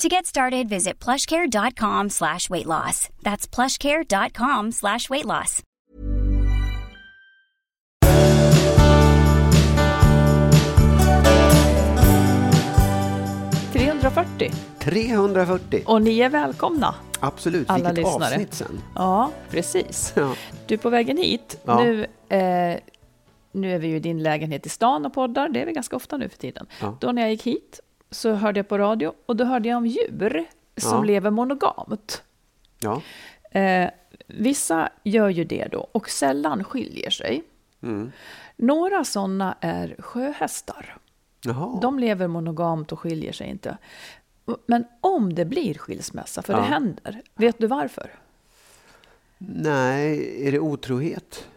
To get started, visit plushcare.com slash weight loss. That's plushcare.com slash weight loss. — 340. 340. Och ni är välkomna. Absolut. alla Vilket lyssnare. avsnitt sen. Ja, precis. Ja. Du, på vägen hit, Ja. nu, eh, nu är vi ju i din lägenhet i stan och poddar, det är vi ganska ofta nu för tiden. Ja. Då när jag gick hit så hörde jag på radio och då hörde jag om djur som Ja. lever monogamt. Ja. Eh, vissa gör ju det då och sällan skiljer sig. Mm. Några sådana är sjöhästar. Jaha. De lever monogamt och skiljer sig inte. Men om det blir skilsmässa, för Ja. det händer, vet du varför? Nej, är det otrohet?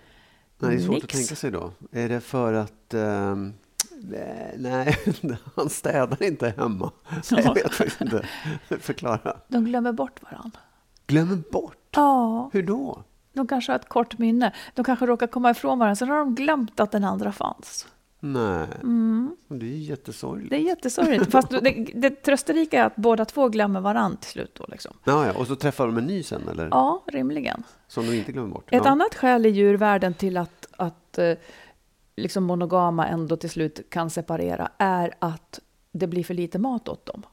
Nej, det är svårt Nix. att tänka sig då. Är det för att... ehm, nej, han städar inte hemma. Jag vet inte. Förklara. De glömmer bort varandra. Glömmer bort? Ja, Hur då? de kanske har ett kort minne. De kanske råkar komma ifrån varandra, sen har de glömt att den andra fanns. Nej, Mm. det är ju jättesorgligt. Det är jättesorgligt. Fast det, det trösterika är att båda två glömmer varandra till slut. Då, liksom. Ja, ja. Och så träffar de en ny sen, eller? Ja, rimligen. Som de inte glömmer bort? Ett ja. annat skäl i djurvärlden till att, att eh, liksom monogama ändå till slut kan separera är att det blir för lite mat åt dem.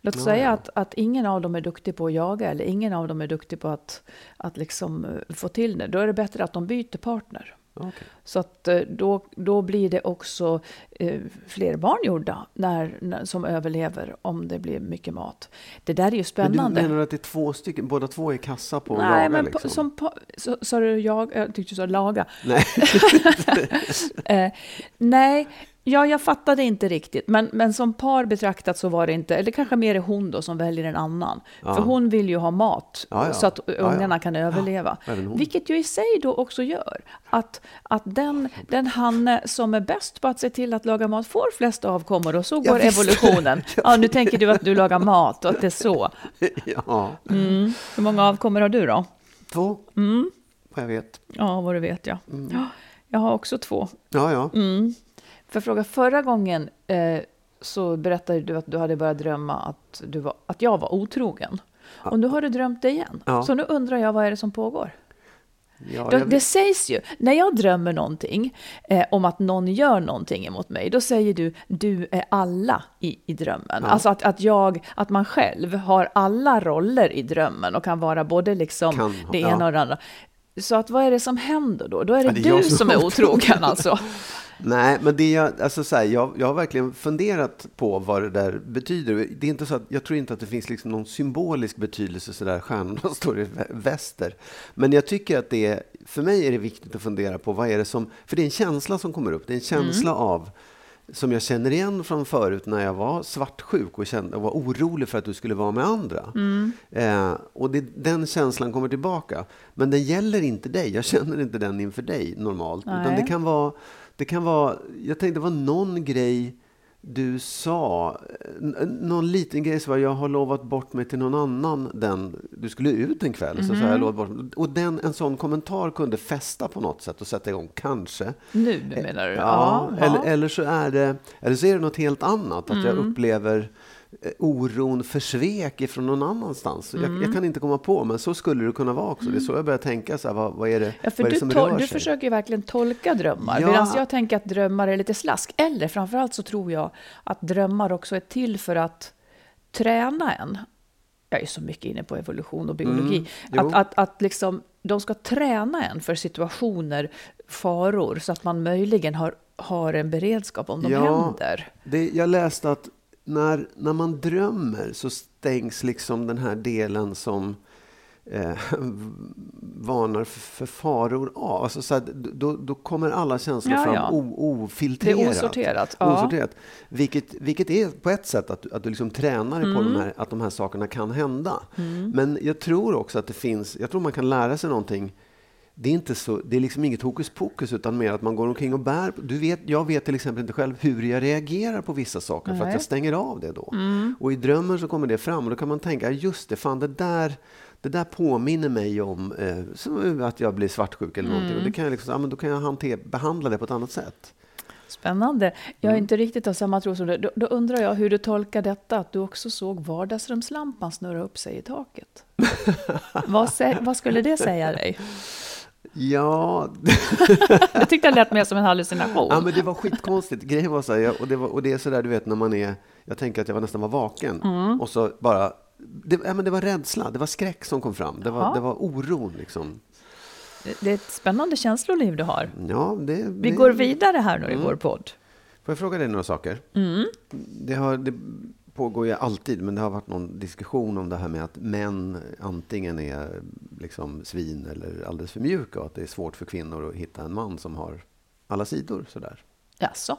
Låt Ja, säga ja. att, att ingen av dem är duktig på att jaga eller ingen av dem är duktig på att, att liksom eh, få till det. Då är det bättre att de byter partner. Okej. Så att eh, då, då blir det också eh, fler barn gjorda när, när, som överlever om det blir mycket mat. Det där är ju Men spännande. du menar att det är två stycken, båda två är kassa på att Nej, jaga? men liksom? på, som pa, så, sa du jag, jag tyckte du sa laga. Nej. Eh, nej, ja, jag fattade inte riktigt. Men, men som par betraktat så var det inte, eller kanske mer är hon då som väljer en annan. Ja. För hon vill ju ha mat Ja, ja. så att ungarna kan överleva. Vilket ju i sig då också gör att, att den, den Hanne som är bäst på att se till att laga mat får flest avkommor och så går evolutionen. Ja, nu tänker du att du lagar mat och att det är så. ja. Mm. Hur många avkommor har du då? Två, Mm. vad jag vet. Ja, vad du vet ja. Mm. ja. Jag har också två. Ja, ja. Mm. För fråga förra gången eh, så berättade du att du hade börjat drömma att, du var, att jag var otrogen. Och nu har du drömt det igen. Ja. Så nu undrar jag, vad är det som pågår? ja det vet. sägs ju, när jag drömmer någonting eh, om att någon gör någonting emot mig, då säger du, du är alla i, i drömmen. Ja. Alltså att, att, jag, att man själv har alla roller i drömmen och kan vara både liksom Kan det ja. ena och det andra. Så att vad är det som händer då? Då är det, Ja, det är du som som är otrogen alltså. Nej, men det jag, alltså så här, jag, jag har verkligen funderat på vad det där betyder. Det är inte så att, jag tror inte att det finns liksom någon symbolisk betydelse så där stjärnorna står i vä- väster. Men jag tycker att det är, för mig är det viktigt att fundera på vad är det som, för det är en känsla som kommer upp. Det är en känsla av som jag känner igen från förut när jag var svartsjuk och, kände, och var orolig för att du skulle vara med andra. Eh, och det, den känslan kommer tillbaka. Men den gäller inte dig. Jag känner inte den inför dig normalt. Utan det kan vara, det kan vara, jag tänkte det var någon grej du sa n- någon liten grej, så var jag har lovat bort mig till någon annan den, du skulle ut en kväll. Så, så har jag lovat bort, mig. och den, en sån kommentar kunde fästa på något sätt och sätta igång, kanske. Nu menar du? Ja, eller, eller, så är det, eller så är det något helt annat. Att Mm. jag upplever eh, oron för svek ifrån någon annanstans. Jag, jag kan inte komma på, men så skulle det kunna vara också. Det är så jag börjar tänka. Så här, vad, vad är det, Ja, vad är det du, som rör du sig? försöker ju verkligen tolka drömmar. Ja. Medan jag tänker att drömmar är lite slask. Eller framförallt så tror jag att drömmar också är till för att träna en. Jag är så mycket inne på evolution och biologi. Mm, att, att, att liksom, de ska träna en för situationer, faror, så att man möjligen har, har en beredskap om de händer. Det, jag läste att när, när man drömmer så stängs liksom den här delen som eh, varnar för, faror av. Alltså så här, då, då kommer alla känslor Ja, fram ja. Ofiltrerat. Det är osorterat, ja. osorterat. Vilket, vilket är på ett sätt att, att du liksom tränar dig på Mm. de här, att de här sakerna kan hända. Men jag tror också att det finns, jag tror man kan lära sig någonting det är, inte så, det är liksom inget hokus pokus utan mer att man går omkring och bär. Du vet, jag vet till exempel inte själv hur jag reagerar på vissa saker för att Nej. jag stänger av det då. Och i drömmen så kommer det fram och då kan man tänka, just det, fan det där, det där påminner mig om eh, som att jag blir svartsjuk eller någonting. Och det kan jag liksom, ja, men då kan jag hanter, behandla det på ett annat sätt. Spännande. Jag Mm. är inte riktigt av samma tro som du. Då, då undrar jag hur du tolkar detta att du också såg vardagsrumslampan snurra upp sig i taket. vad, vad skulle det säga dig? Ja, Jag tyckte det lät mer som en hallucination. Ja, men det var skitkonstigt. Grejen var så här, jag, och, det var, och det är så där, du vet, när man är... Jag tänker att jag var nästan var vaken. Mm. Och så bara... Det, ja, men det var rädsla, det var skräck som kom fram. Det var, Jaha. det var oron, liksom. Det är ett spännande känsloliv du har. Ja, det, Vi det, går vidare här nu i Mm. vår podd. Får jag fråga dig några saker? Mm. Det, har, det pågår ju alltid, men det har varit någon diskussion om det här med att män antingen är liksom svin eller alldeles för mjuka och att det är svårt för kvinnor att hitta en man som har alla sidor. Sådär. Jaså?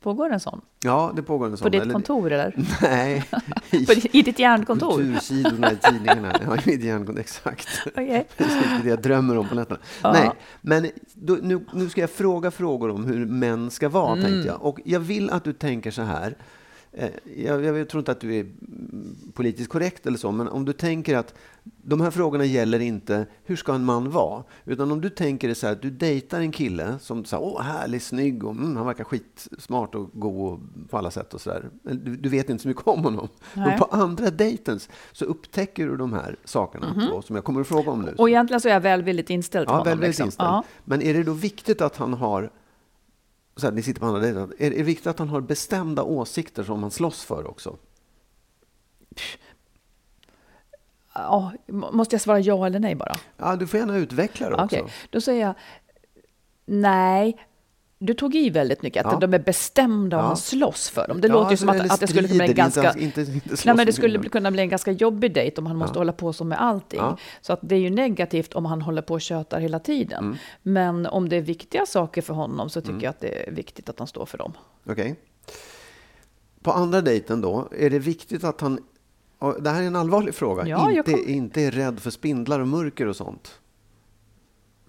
Pågår en sån? Ja, det pågår en sån. På ditt kontor eller? Nej, i ditt järnkontor? kultursidorna i tidningarna. Ja, i mitt järnkontor, exakt. Okej. Precis det jag drömmer om på nätterna. Ja. Nej, men då, nu, nu ska jag fråga frågor om hur män ska vara, Mm. tänkte jag. Och jag vill att du tänker så här. Eh, Jag, jag tror inte att du är mm, politiskt korrekt eller så, men om du tänker att de här frågorna gäller inte hur ska en man vara, utan om du tänker det så här att du dejtar en kille som säger åh härlig, snygg och mm, han verkar skitsmart och god på alla sätt och så där. Du, du vet inte så mycket om honom. Nej. Men på andra dejten så upptäcker du de här sakerna då, som jag kommer att fråga om nu. Och egentligen så är jag välvilligt inställd till Ja, honom. väldigt liksom. inställd. Ja. Men är det då viktigt att han har så här, ni sitter på andra dejten. Är är det viktigt att han har bestämda åsikter som han slåss för också? Ja, må- måste jag svara ja eller nej bara? Ja, du får gärna utveckla det också. Okej, då säger jag nej. Du tog i väldigt mycket, att Ja. de är bestämda och Ja. han slåss för dem. Det Ja, låter ju som att, att det skulle kunna bli en ganska... inte- inte- nej, men det skulle kunna bli en ganska jobbig dejt om han måste hålla på så med allting. Så att det är ju negativt om han håller på och tjötar hela tiden. Mm. Men om det är viktiga saker för honom så tycker jag att det är viktigt att han står för dem. Okej. På andra dejten då, är det viktigt att han... Det här är en allvarlig fråga. Inte, inte är rädd för spindlar och mörker och sånt.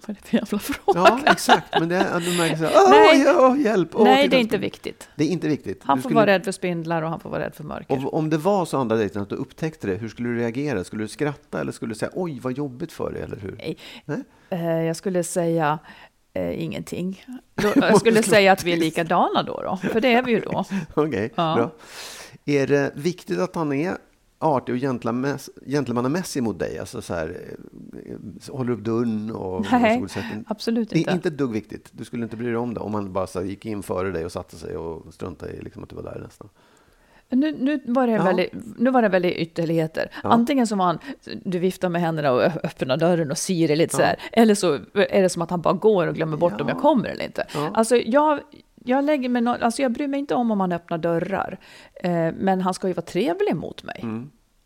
Vad är det för jävla fråga? Ja, exakt. Men det är, du märker så här, Nej. ja, hjälp! Åh, Nej, det är inte spindlar." viktigt. Det är inte viktigt. Han Du får skulle- vara rädd för spindlar och han får vara rädd för mörker. Och om det var så andra dejten att du upptäckte det, hur skulle du reagera? Skulle du skratta eller skulle du säga oj vad jobbigt för dig? Eller hur? Nej. Nej? Eh, jag skulle säga eh, ingenting. Jag skulle säga att vi är likadana då, då, för det är vi ju då. Okej, Ja. bra. Är det viktigt att han är artig och gentlemannamässig mot dig? Alltså så här, eh, håller upp dörren och... Nej, så absolut Det inte. är inte ett dugg viktigt. Du skulle inte bry dig om det om han bara så här, gick in före dig och satte sig och struntade i liksom, att du var där nästan. Nu, nu, var det Ja. väldigt, nu var det väldigt ytterligheter. Ja. Antingen som han, du viftar med händerna och öppnar dörren och sirer lite så här. Eller så är det som att han bara går och glömmer bort om jag kommer eller inte. Ja. Alltså jag, jag, lägger mig nå- alltså jag bryr mig inte om om han öppnar dörrar. Eh, men han ska ju vara trevlig mot mig.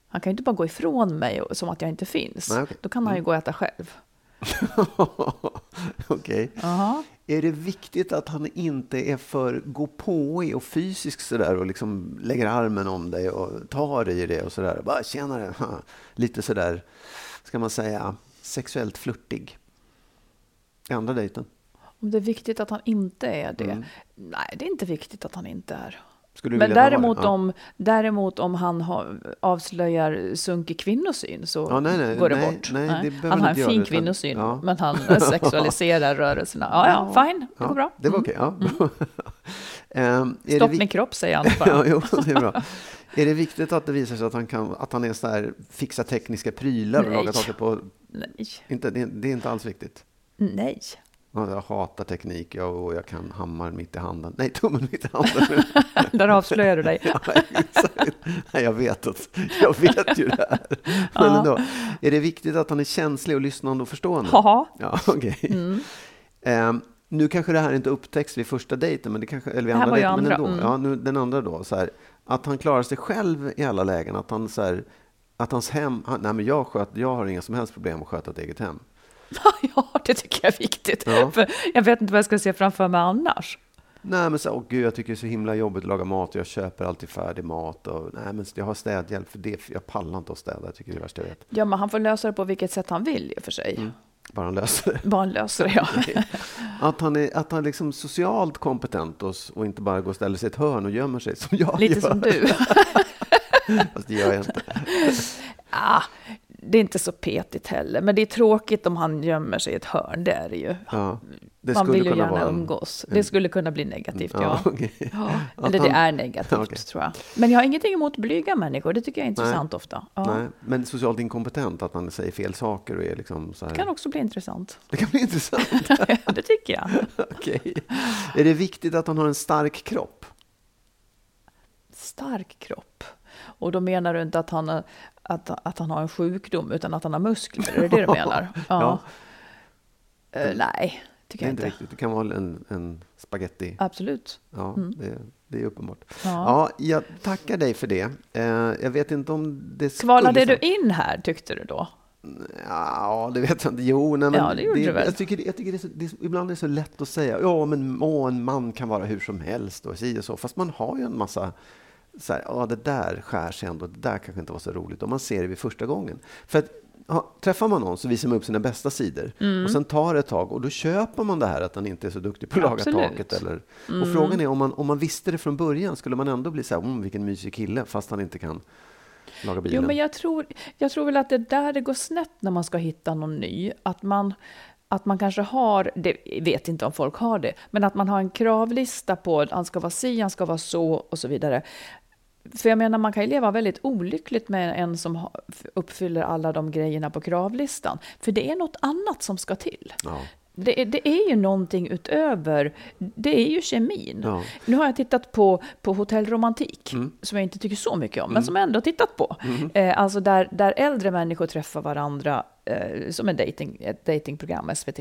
Han kan ju inte bara gå ifrån mig och, som att jag inte finns. Mm. Nej, okej. Då kan han ju gå och äta själv. Okej. Jaha. Är det viktigt att han inte är för gåpåig och fysisk sådär och liksom lägger armen om dig och tar i det och sådär. Bara tjenare. Lite sådär, ska man säga, sexuellt flörtig. I andra dejten. Om det är viktigt att han inte är det? Mm. Nej, det är inte viktigt att han inte är. Men däremot? Ja. om, däremot om han har, avslöjar sunkig kvinnosyn så Ja, nej, nej, går det nej, bort. det han har en göra fin utan- kvinnosyn, ja. men han sexualiserar rörelserna. Ja, ja, fine, det går bra. Mm. Det var okej. Ehm, är det Stopp vi- min kropp, säger han bara. ja, jo, det är bra. Är det viktigt att det visar sig att han, kan, att han är så här, fixar tekniska prylar och lagar saker på... Nej, Inte, det, det är inte alls viktigt. nej. Ja, Jag hatar teknik ja, och jag kan hammaren mitt i handen. Nej, tummen mitt i handen. Där avslöjar du dig. Ja. Nej, jag vet att, jag vet ju det här. Men Ja. ändå, är det viktigt att han är känslig och lyssnande och förstående? Ja, Ja, okej. Mm. Ehm, nu kanske det här inte upptäcks vid första dejten, men det kanske, eller vid andra dejten, men andra, ändå. mm. Ja, nu, den andra då, så här, att han klarar sig själv i alla lägen, att han så här, att hans hem, han, nej men jag, sköt, jag har inga som helst problem att sköta ett eget hem. ja, det tycker jag är viktigt. Ja. För jag vet inte vad jag ska se framför mig annars. Nej men så, åh gud, jag tycker det är så himla jobbigt att laga mat och jag köper alltid färdig mat och nej men jag har städhjälp för det, för jag pallar inte att städa, jag tycker det är värsta jag vet. Ja, men han får lösa det på vilket sätt han vill i och för sig. Mm. Bara han löser det. Bara han löser det, ja. Att han är, att han är liksom socialt kompetent och, och inte bara går och ställer sig i ett hörn och gömmer sig som jag Lite gör. som du. Fast det gör jag inte. ah, det är inte så petigt heller, men det är tråkigt om han gömmer sig i ett hörn, det är det ju. Ja, det Man vill ju gärna vara en- umgås. Det skulle kunna bli negativt, ja. Ja, okej. Ja, eller det är negativt, okej. tror jag. Men jag har ingenting emot blyga människor, det tycker jag är intressant ofta. Ja. Nej, men socialt inkompetent, att han säger fel saker och är liksom så här. Det kan också bli intressant. Det kan bli intressant. det tycker jag. Okej. Är det viktigt att han har en stark kropp? Stark kropp. Och då menar du inte att han, att, att han har en sjukdom, utan att han har muskler? Är det det du menar? Ja. Eh, nej, Det tycker jag inte riktigt. Det kan vara en, en spaghetti. Absolut. Ja, det, det är uppenbart. Ja. Ja, jag tackar dig för det. Eh, jag vet inte om det skulle... Kvalade du in här, tyckte du då? Ja, det vet jag inte. Jo, nej, men Ja, det gjorde du väl. Jag tycker, jag tycker det så, det ibland är det så lätt att säga ja, men åh, en man kan vara hur som helst och si och så. Fast man har ju en massa så här, ja, det där skär sig ändå. Det där kanske inte var så roligt. Och man ser det vid första gången. För att ja, träffar man någon så visar man upp sina bästa sidor. Mm. Och sen tar det ett tag och då köper man det här att den inte är så duktig på att laga. Mm. taket. Eller, Och frågan är om man, om man visste det från början, skulle man ändå bli så här, mm, vilken mysig kille, fast han inte kan laga bilen. Jo, men jag tror, jag tror väl att det är där det går snett när man ska hitta någon ny. Att man, att man kanske har, det vet inte om folk har det, men att man har en kravlista på att han ska vara si, han ska vara så och så vidare. För jag menar, man kan ju leva väldigt olyckligt med en som uppfyller alla de grejerna på kravlistan. För det är något annat som ska till. Ja. Det är, det är ju någonting utöver, det är ju kemin. Ja. Nu har jag tittat på, på Hotell Romantik, Mm. som jag inte tycker så mycket om, men som jag ändå har tittat på. Eh, alltså där, där äldre människor träffar varandra, eh, som en dating, ett datingprogram, SVT.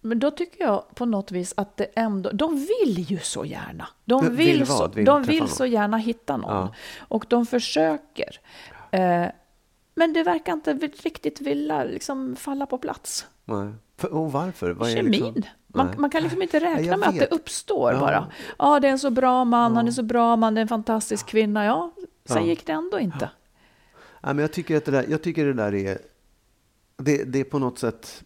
Men då tycker jag på något vis att det ändå, de vill ju så gärna. De Vill vill, så, Vill de vill så gärna hitta någon. Ja. Och de försöker. Eh, men det verkar inte riktigt vilja liksom falla på plats. Nej. För, och varför? Vad Kemin. liksom- man, man kan liksom inte räkna med att det uppstår Ja. bara. Ja, det är en så bra man, han är så bra man, det är en fantastisk kvinna. Ja, sen Ja. gick det ändå inte. Ja, men jag, tycker att det där, jag tycker det där är... Det, det är på något sätt...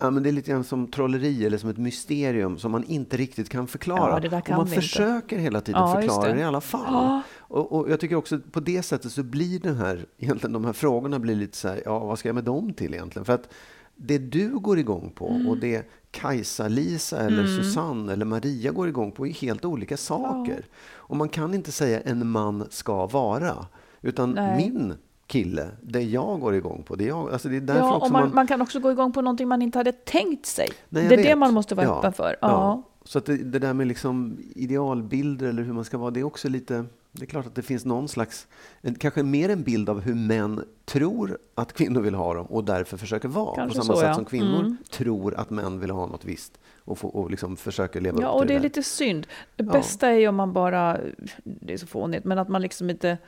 Ja, men det är lite grann som trolleri eller som ett mysterium som man inte riktigt kan förklara. Ja, kan och man vi inte. försöker hela tiden Ja, förklara det. det i alla fall. Ja. Och, och jag tycker också på det sättet så blir den här, egentligen de här frågorna blir lite så här, ja vad ska jag med dem till egentligen? För att det du går igång på Mm. och det Kajsa, Lisa eller Susanne eller Maria går igång på är helt olika saker. Och man kan inte säga en man ska vara. Utan Nej. min kille, det jag går igång på, det, jag, alltså det är därför Ja, också och man, man kan också gå igång på någonting man inte hade tänkt sig. Nej, det är det vet. man måste vara Ja, öppen för. Ja. Så att det, det där med liksom idealbilder eller hur man ska vara, det är också lite... Det är klart att det finns någon slags, en, kanske mer en bild av hur män tror att kvinnor vill ha dem och därför försöker vara. Kanske på samma så, sätt ja. som kvinnor Mm. tror att män vill ha något visst och, få, och liksom försöker leva Ja, upp och till det är där. lite synd. Det Ja. bästa är ju om man bara, det är så fånigt, men att man liksom inte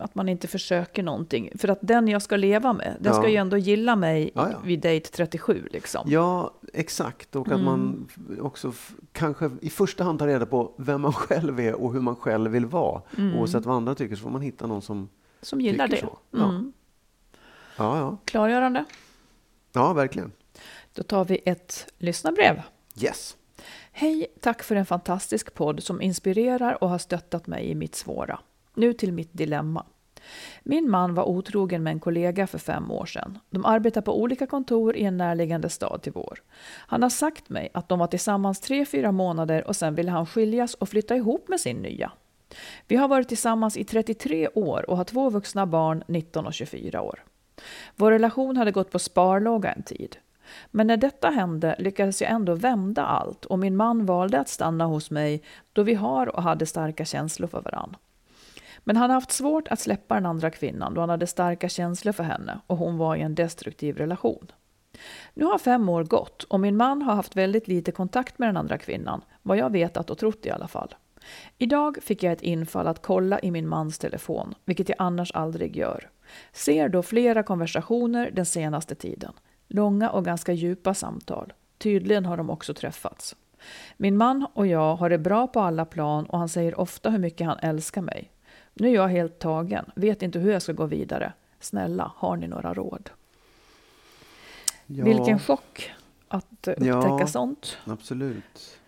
att man inte försöker någonting. För att den jag ska leva med, den ska Ja. ju ändå gilla mig Ja, ja. vid date 37. Liksom. Ja, exakt. Och att man f- också kanske i första hand tar reda på vem man själv är och hur man själv vill vara. Oavsett vad andra tycker så får man hitta någon som Som gillar det. så. Ja. Mm. Ja, ja. Klargörande. ja, verkligen. Då tar vi ett lyssnarbrev. Yes. Hej, tack för en fantastisk podd som inspirerar och har stöttat mig i mitt svåra. Nu till mitt dilemma. Min man var otrogen med en kollega för fem år sedan. De arbetar på olika kontor i en närliggande stad till vår. Han har sagt mig att de var tillsammans tre, fyra månader och sen ville han skiljas och flytta ihop med sin nya. Vi har varit tillsammans i 33 år och har två vuxna barn, 19 och 24 år. Vår relation hade gått på sparlåga en tid. Men när detta hände lyckades jag ändå vända allt och min man valde att stanna hos mig då vi har och hade starka känslor för varandra. Men han har haft svårt att släppa den andra kvinnan då han hade starka känslor för henne och hon var i en destruktiv relation. Nu har fem år gått och min man har haft väldigt lite kontakt med den andra kvinnan, vad jag vetat och trott i alla fall. Idag fick jag ett infall att kolla i min mans telefon, vilket jag annars aldrig gör. Ser då flera konversationer den senaste tiden. Långa och ganska djupa samtal. Tydligen har de också träffats. Min man och jag har det bra på alla plan och han säger ofta hur mycket han älskar mig. Nu är jag helt tagen, vet inte hur jag ska gå vidare. Snälla, har ni några råd? Ja, Vilken chock att upptäcka Ja. sånt. Absolut.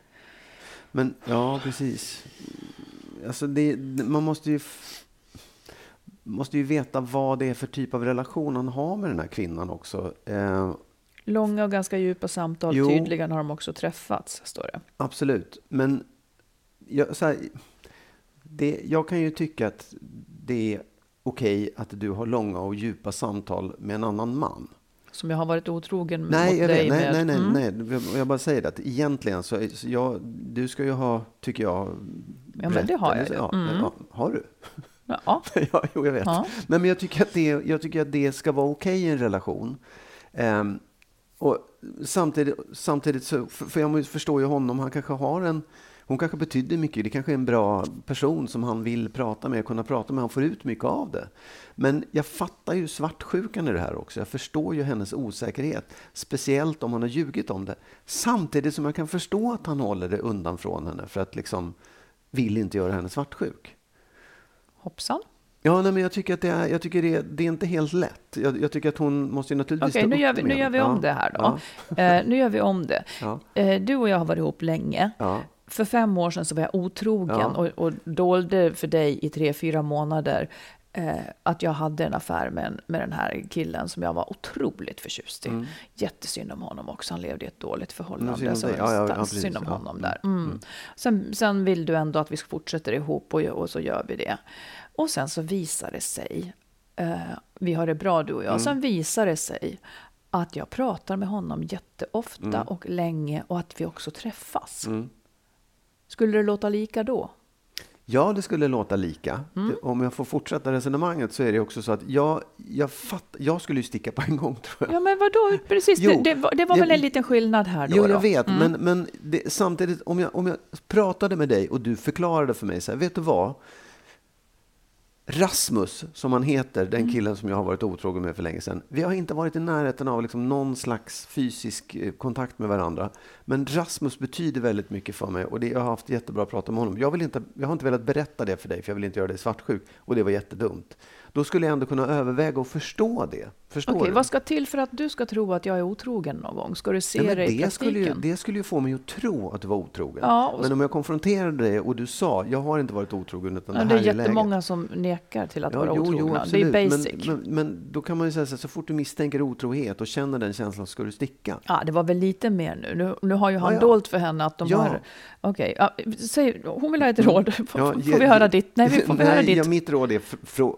Men ja, precis. Alltså det, man måste ju, måste ju veta vad det är för typ av relation han har med den här kvinnan också. Eh, Långa och ganska djupa samtal, Jo. tydligen har de också träffats, står det. absolut. Men jag, så här, det, jag kan ju tycka att det är okej att du har långa och djupa samtal med en annan man. Som jag har varit otrogen Nej, mot jag dig nej, med. nej, nej, Mm. nej. Jag bara säger det att egentligen så, så jag, du ska ju ha, tycker jag, Ja, men det har jag ju. Ja, Mm. ja, har du? Ja. ja, jo, jag vet. Ja. Nej, men jag tycker att det, jag tycker att det ska vara okej i en relation. Ehm, och samtidigt, samtidigt så, för, för jag förstår ju honom, han kanske har en, hon kanske betyder mycket, det kanske är en bra person som han vill prata med, kunna prata med, han får ut mycket av det. Men jag fattar ju svartsjukan i det här också, jag förstår ju hennes osäkerhet, speciellt om han har ljugit om det. Samtidigt som jag kan förstå att han håller det undan från henne, för att liksom vill inte göra henne svartsjuk. Hoppsan. Ja, nej, men jag tycker att det är, jag tycker det, det är inte helt lätt. Jag, jag tycker att hon måste naturligtvis Okej, stå nu, gör vi, nu gör vi om Ja, det här då. Ja, Eh, nu gör vi om det. ja, Eh, du och jag har varit ihop länge. För fem år sedan så var jag otrogen Ja. och, och dolde för dig i tre, fyra månader eh, att jag hade en affär med, en, med den här killen som jag var otroligt förtjust i. Mm. Jättesynd om honom också, han levde i ett dåligt förhållande. synd om så Ja, ja, ja, synd om honom där. Mm. Sen, sen vill du ändå att vi fortsätter ihop och, och så gör vi det. Och sen så visar det sig, eh, vi har det bra du och jag, Mm. sen visar det sig att jag pratar med honom jätteofta och länge och att vi också träffas. Mm. Skulle det låta lika då? ja, det skulle låta lika. Mm. Det- Om jag får fortsätta resonemanget så är det också så att jag, jag, fatt, jag skulle ju sticka på en gång tror jag. Ja, men vadå? Precis, Jo, det, det, var, det var väl en liten skillnad här då? Jo, då? jag vet, men, men det, samtidigt om jag, om jag pratade med dig och du förklarade för mig så här, vet du vad? Rasmus, som han heter, den Mm. killen som jag har varit otrogen med för länge sedan. Vi har inte varit i närheten av liksom någon slags fysisk eh, kontakt med varandra. Men Rasmus betyder väldigt mycket för mig och det, jag har haft jättebra prata med honom. Jag, vill inte, jag har inte velat berätta det för dig, för jag vill inte göra dig svartsjuk. Och det var jättedumt. Då skulle jag ändå kunna överväga och förstå det. Förstår du? vad ska till för att du ska tro att jag är otrogen någon gång? Ska du se men det i det, skulle ju, det skulle ju få mig att tro att du var otrogen. Ja, Men om jag konfronterade dig och du sa, jag har inte varit otrogen utan Ja, det det här är är läget. jättemånga som nekar till att Ja, vara jo, otrogna. jo, det är basic. Men, men, men då kan man ju säga så här, så fort du misstänker otrohet och känner den känslan så ska du sticka. Ja, det var väl lite mer nu. Nu, nu har ju han Ja, ja. dolt för henne att de Ja. har... Okej, ja, säg, hon vill ha ett råd. Får, Ja, får vi höra ditt? Nej, vi får vi höra Nej, ditt. ja, mitt råd är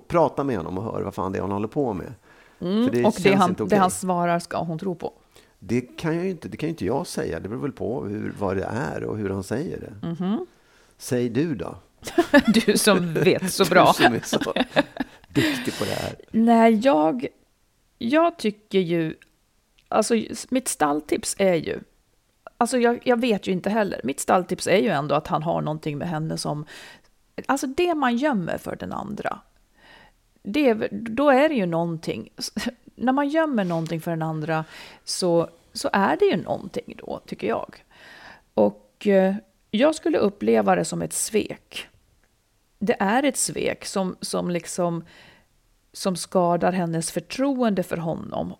prata med honom och hör vad fan det är han håller på med. För det Mm, och det han, inte det han svarar ska hon tro på. Det kan jag ju inte, det kan ju inte jag säga. Det beror väl på hur, vad det är och hur han säger det. Mhm. Säg du då. Du som vet så bra. Du som är så duktig på det här. Nej, jag, jag tycker ju... Alltså, mitt stalltips är ju... Alltså, jag, jag vet ju inte heller. Mitt stalltips är ju ändå att han har någonting med henne som... Alltså, det man gömmer för den andra. Det, då är det ju någonting. När man gömmer någonting för den andra så, så är det ju någonting då, tycker jag. Och eh, jag skulle uppleva det som ett svek. Det är ett svek som, som liksom som skadar hennes förtroende för honom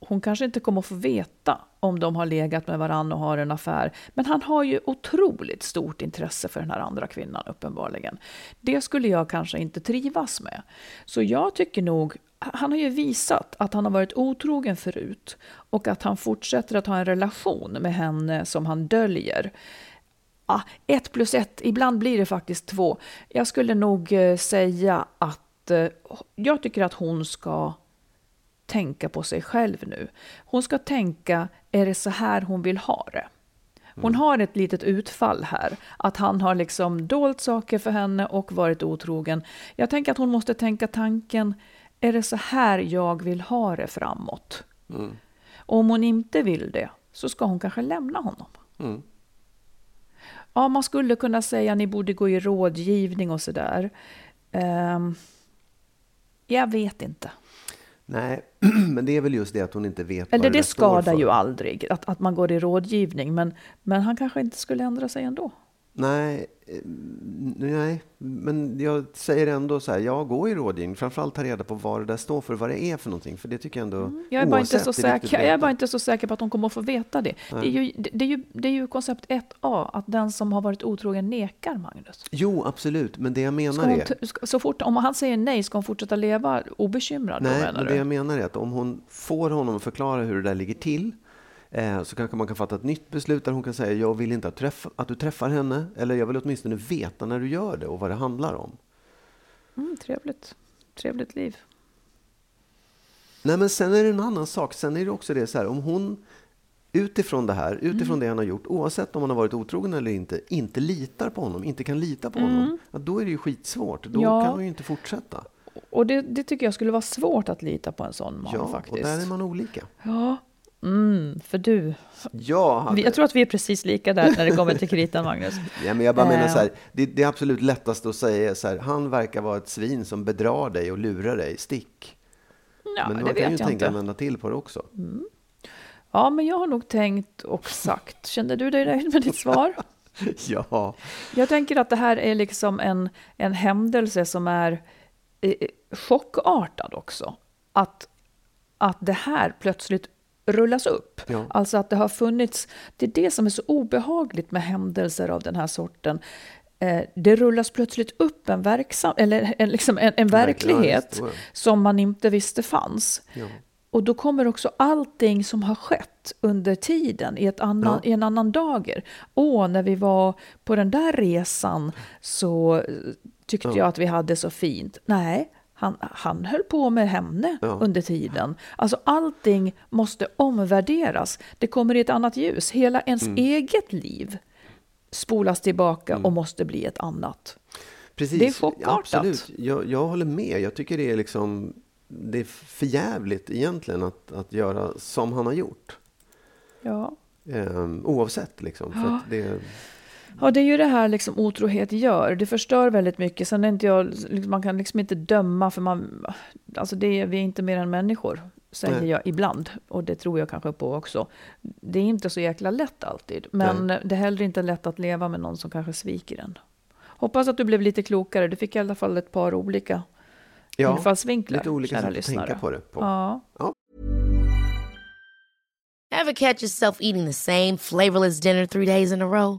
hon kanske inte kommer att få veta om de har legat med varandra och har en affär. Men han har ju otroligt stort intresse för den här andra kvinnan uppenbarligen. Det skulle jag kanske inte trivas med. Så jag tycker nog, han har ju visat att han har varit otrogen förut och att han fortsätter att ha en relation med henne som han döljer. Ah, ett plus ett, ibland blir det faktiskt två. Jag skulle nog eh, säga att eh, jag tycker att hon ska tänka på sig själv nu. Hon ska tänka, är det så här hon vill ha det? Hon har ett litet utfall här, att han har liksom dolt saker för henne och varit otrogen. Jag tänker att hon måste tänka tanken, är det så här jag vill ha det framåt? Mm. Och om hon inte vill det, så ska hon kanske lämna honom. Mm. Ja, man skulle kunna säga att ni borde gå i rådgivning och sådär. Um, jag vet inte. Nej, men det är väl just det att hon inte vet Eller vad det, det står skadar ju aldrig, att, att man går i rådgivning. Men, men han kanske inte skulle ändra sig ändå. Nej, eh, nej, men jag säger ändå så här, jag går i rådgivning. Framförallt ta reda på vad det där står för, vad det är för någonting. För det tycker jag ändå, Mm. Jag är, bara inte oavsett, så är viktigt säker, jag är bara inte så säker på att hon kommer att få veta det. Det är, ju, det, det, är ju, det är ju koncept 1A, att den som har varit otrogen nekar Magnus. Jo, absolut, men det jag menar är... ska- så fort, om han säger nej, ska hon fortsätta leva obekymrad? Nej, men det jag menar är att om hon får honom att förklara hur det där ligger till eh, så kanske man kan fatta ett nytt beslut där hon kan säga jag vill inte att, träffa, att du träffar henne eller jag vill åtminstone veta när du gör det och vad det handlar om. Mm, trevligt. Trevligt liv. Nej, men sen är det en annan sak. Sen är det också det så här, om hon utifrån det här, utifrån Mm. det han har gjort, oavsett om han har varit otrogen eller inte, inte litar på honom, inte kan lita på Mm. honom, ja, då är det ju skitsvårt. Då Ja. kan hon ju inte fortsätta. Och det, det tycker jag skulle vara svårt att lita på en sån man Ja, faktiskt. och där är man olika. Ja, mm, för du. Jag hade... Jag tror att vi är precis lika där när det kommer till kritan, Magnus. Ja, men jag bara menar Eh. så här, det, det är absolut lättast att säga så här, han verkar vara ett svin som bedrar dig och lurar dig, stick. Ja, men det man kan ju vet jag tänka inte. vända till på det också. Ja, men jag har nog tänkt och sagt. Kände du dig nöjd med ditt svar? ja, Jag tänker att det här är liksom en, en händelse som är eh, chockartad också. Att, att det här plötsligt rullas upp. Ja. Alltså att det har funnits, det är det som är så obehagligt med händelser av den här sorten. Eh, det rullas plötsligt upp en, verksam, eller en, liksom en, en ja, verklighet det. som man inte visste fanns. Ja. Och då kommer också allting som har skett under tiden i, ett annan, Ja. i en annan dager. Åh, när vi var på den där resan så tyckte Ja. jag att vi hade så fint. Nej, han, han höll på med henne Ja. under tiden. Alltså allting måste omvärderas. Det kommer i ett annat ljus. Hela ens Mm. eget liv spolas tillbaka och måste bli ett annat. Precis. Det är chockartat. Absolut. Jag, jag håller med. Jag tycker det är liksom det är förjävligt egentligen att, att göra som han har gjort. Ja. Ehm, oavsett liksom. För att det, Ja, det är ju det här liksom otrohet gör. Det förstör väldigt mycket. Sen är inte jag, liksom, man kan liksom inte döma för man, alltså det, är- vi är inte mer än människor, säger Nej. jag ibland. Och det tror jag kanske på också. Det är inte så jäkla lätt alltid. Men det är heller inte lätt att leva med någon som kanske sviker en. Hoppas att du blev lite klokare. Du fick i alla fall ett par olika ja, infallsvinklar, lite olika sätt att lyssnare. tänka på det. På. Ja. Ever catch yourself eating the same flavorless dinner three days in a row?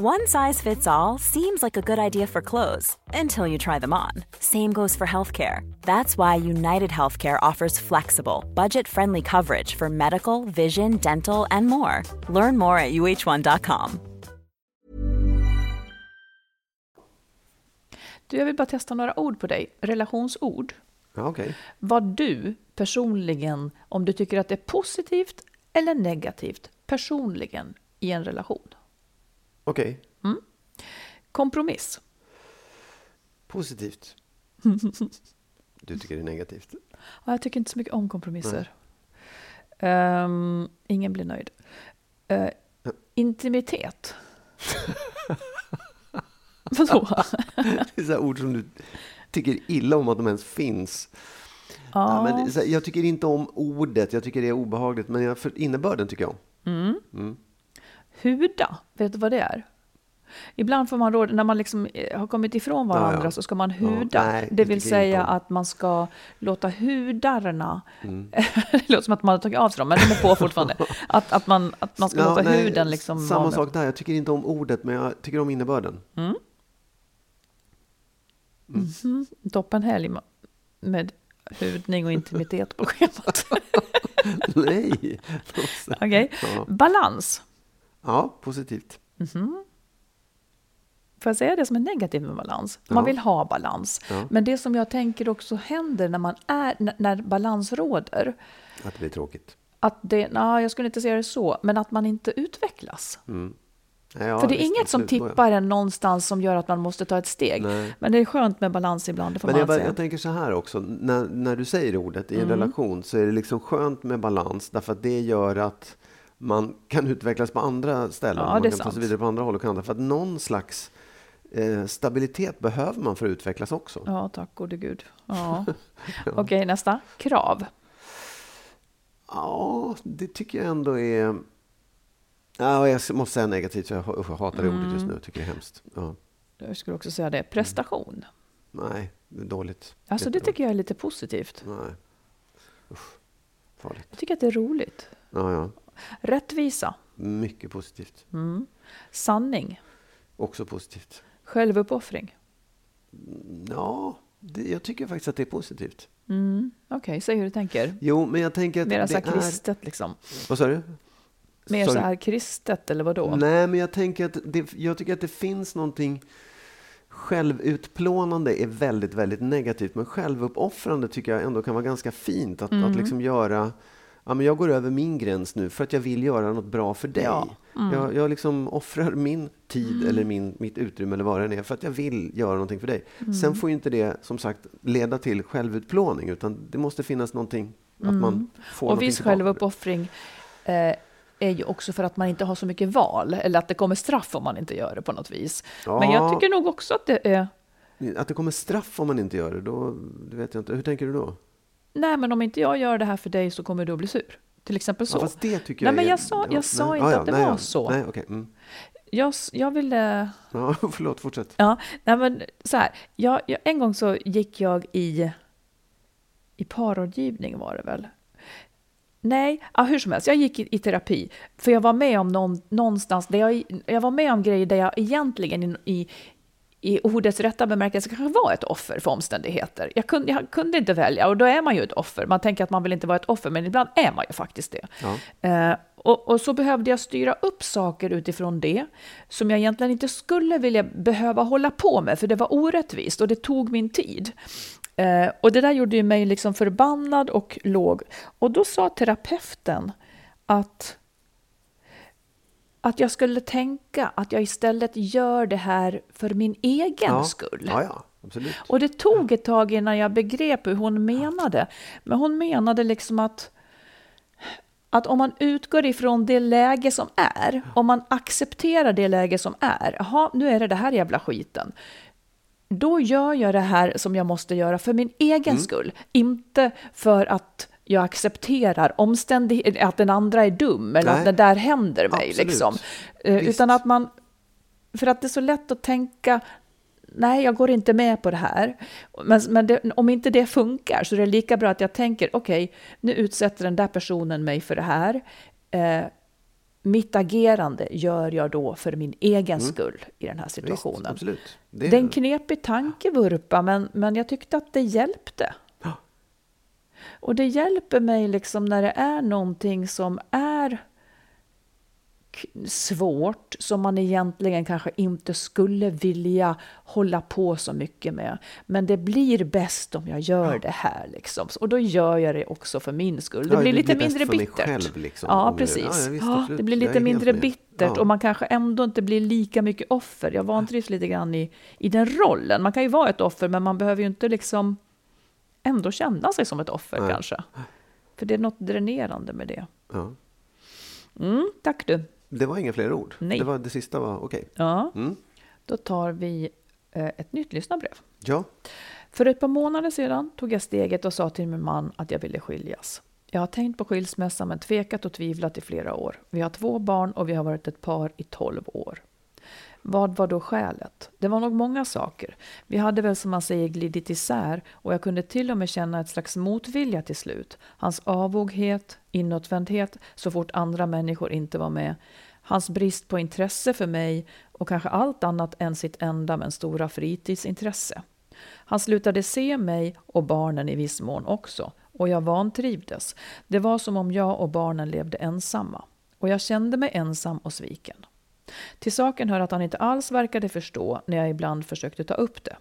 One size fits all seems like a good idea for clothes until you try them on. Same goes for healthcare. That's why United Healthcare offers flexible, budget friendly coverage for medical, vision, dental, and more. Learn more at uh1.com. Du, jag vill bara testa några ord på dig. Relationsord. Ja, okej. Vad du personligen, om du tycker att det är positivt eller negativt, personligen i en relation. Okej. Kompromiss. Positivt. Du tycker det är negativt? Ja, jag tycker inte så mycket om kompromisser. Ehm, ingen blir nöjd. Eh, intimitet. Vadå? Det är så ord som du tycker illa om att de ens finns. Ja. Ja. men jag tycker inte om ordet, jag tycker det är obehagligt, men jag, innebörden tycker jag om. Huda, vet du vad det är? Ibland får man råd, när man liksom eh, har kommit ifrån varandra Ja, ja. så ska man Ja, huda. nej, det vill säga att man ska låta hudarna, Mm. det låter som att man har tagit av sig dem, men de är på fortfarande. Att, att, man, att man ska Ja, låta nej, huden liksom Samma sak där, jag tycker inte om ordet, men jag tycker om innebörden. Toppen helg med- med hudning och intimitet på schemat. Nej! Okej. Ja. Balans. Ja, positivt. Får jag säga det som är negativt med balans? Man Ja. vill ha balans. Ja. Men det som jag tänker också händer när, man är, när- när balans råder, Att det blir tråkigt. att det, nej, jag skulle inte säga det så, men att man inte utvecklas. Nej, ja, För det är visst, inget som tippar en någonstans som gör att man måste ta ett steg. Nej. Men det är skönt med balans ibland, det får Men man jag, säga. jag tänker så här också, när, när du säger ordet i en Mm. relation så är det liksom skönt med balans därför att det gör att man kan utvecklas på andra ställen. Ja, man det kan ta sant. sig vidare på andra håll och kanter. För att någon slags eh, stabilitet behöver man för att utvecklas också. Ja, tack gode gud. Ja. Okej, nästa. Krav. Ja, det tycker jag ändå är... Ja, jag måste säga negativt, för jag ha- jag hatar det ordet just Mm. nu. Tycker det är hemskt. Ja. Jag skulle också säga det. Prestation. Nej, det är dåligt. Alltså det Jättedåligt. tycker jag är lite positivt. Nej. Usch. Farligt. Jag tycker att det är roligt. Ja, ja. Rättvisa. Mycket positivt. Sanning. Också positivt. Självuppoffring. Ja, det, jag tycker faktiskt att det är positivt. Okej, säg hur du tänker. Jo, men jag tänker att Mer så här är... kristet liksom. Vad sa du? Mer Sorry. så här kristet eller vadå? Nej, men jag tänker att det, jag tycker att det finns någonting Självutplånande är väldigt, väldigt negativt, men självuppoffrande tycker jag ändå kan vara ganska fint. Att, Mm. att liksom göra, ja men jag går över min gräns nu för att jag vill göra något bra för dig. Ja. Mm. Jag, jag liksom offrar min tid eller min, mitt utrymme eller vad det är för att jag vill göra någonting för dig. Mm. Sen får ju inte det som sagt leda till självutplåning, utan det måste finnas någonting att man får Mm. Och någonting viss självuppoffring eh, är ju också för att man inte har så mycket val, eller att det kommer straff om man inte gör det på något vis. Men jag Ja. tycker nog också att det är... Att det kommer straff om man inte gör det, då det vet jag inte. Hur tänker du då? Nej, men om inte jag gör det här för dig så kommer du att bli sur. Till exempel så. Ja, fast det tycker Nej, jag men är- jag sa- jag sa nej, inte ja, att det nej, var ja. så. Nej, okej. Mm. Jag, jag ville... Ja, förlåt, fortsätt. Ja, nej men så här. Jag, jag, en gång så gick jag i, i parrådgivning var det väl. Nej, ja, hur som helst, jag gick i, i terapi. För jag var med om någon, någonstans, där jag, jag var med om grejer där jag egentligen i, i, i ordets rätta bemärkelse kanske var ett offer för omständigheter. Jag kunde, jag kunde inte välja och då är man ju ett offer. Man tänker att man vill inte vara ett offer, men ibland är man ju faktiskt det. Eh, och, och så behövde jag styra upp saker utifrån det som jag egentligen inte skulle vilja behöva hålla på med, för det var orättvist och det tog min tid. Eh, och det där gjorde ju mig liksom förbannad och låg. Och då sa terapeuten att att jag skulle tänka att jag istället gör det här för min egen Ja. skull. Ja, ja, absolut. Och det tog ett tag innan jag begrep hur hon menade. Men hon menade liksom att, att om man utgår ifrån det läge som är, om man accepterar det läge som är, jaha, nu är det det här jävla skiten. Då gör jag det här som jag måste göra för min egen Mm. skull, inte för att jag accepterar omständigheter, att den andra är dum eller Nej. att det där händer mig. Absolut. Liksom. Eh, Visst. Utan att man, för att det är så lätt att tänka, nej, jag går inte med på det här. Men, men det, om inte det funkar så är det lika bra att jag tänker, okej, nu utsätter den där personen mig för det här. Eh, mitt agerande gör jag då för min egen skull i den här situationen. Mm. Visst, absolut. Det, Det är en knepig tankevurpa, men, men jag tyckte att det hjälpte. Ja. Och det hjälper mig liksom när det är någonting som är svårt, som man egentligen kanske inte skulle vilja hålla på så mycket med. Men det blir bäst om jag gör det här. Liksom. Och då gör jag det också för min skull. Det Ja, blir det lite blir mindre bittert. själv, liksom, ja, precis. ja, ja, visst, Ja, det blir lite mindre bittert Ja. och man kanske ändå inte blir lika mycket offer. Jag vantrivs lite grann i, i den rollen. Man kan ju vara ett offer, men man behöver ju inte liksom ändå känna sig som ett offer Nej. kanske. För det är något dränerande med det. Ja. Mm, tack du. Det var inga fler ord? Nej. Det, var, det sista var okej? Ja, Mm. då tar vi eh, ett nytt lyssnarbrev. Ja. För ett par månader sedan tog jag steget och sa till min man att jag ville skiljas. Jag har tänkt på skilsmässa men tvekat och tvivlat i flera år. Vi har två barn och vi har varit ett par i tolv år. Vad var då skälet? Det var nog många saker. Vi hade väl som man säger glidit isär och jag kunde till och med känna ett slags motvilja till slut. Hans avoghet, inåtvändhet så fort andra människor inte var med. Hans brist på intresse för mig och kanske allt annat än sitt enda men stora fritidsintresse. Han slutade se mig och barnen i viss mån också och jag vantrivdes. Det var som om jag och barnen levde ensamma och jag kände mig ensam och sviken. Till saken hör att han inte alls verkade förstå när jag ibland försökte ta upp det.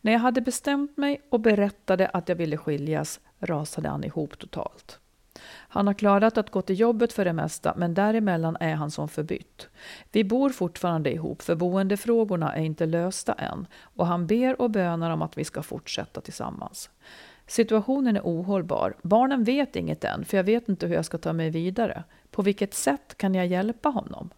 När jag hade bestämt mig och berättade att jag ville skiljas rasade han ihop totalt. Han har klarat att gå till jobbet för det mesta, men däremellan är han som förbytt. Vi bor fortfarande ihop, för boendefrågorna är inte lösta än och han ber och bönar om att vi ska fortsätta tillsammans. Situationen är ohållbar. Barnen vet inget än, för jag vet inte hur jag ska ta mig vidare. På vilket sätt kan jag hjälpa honom?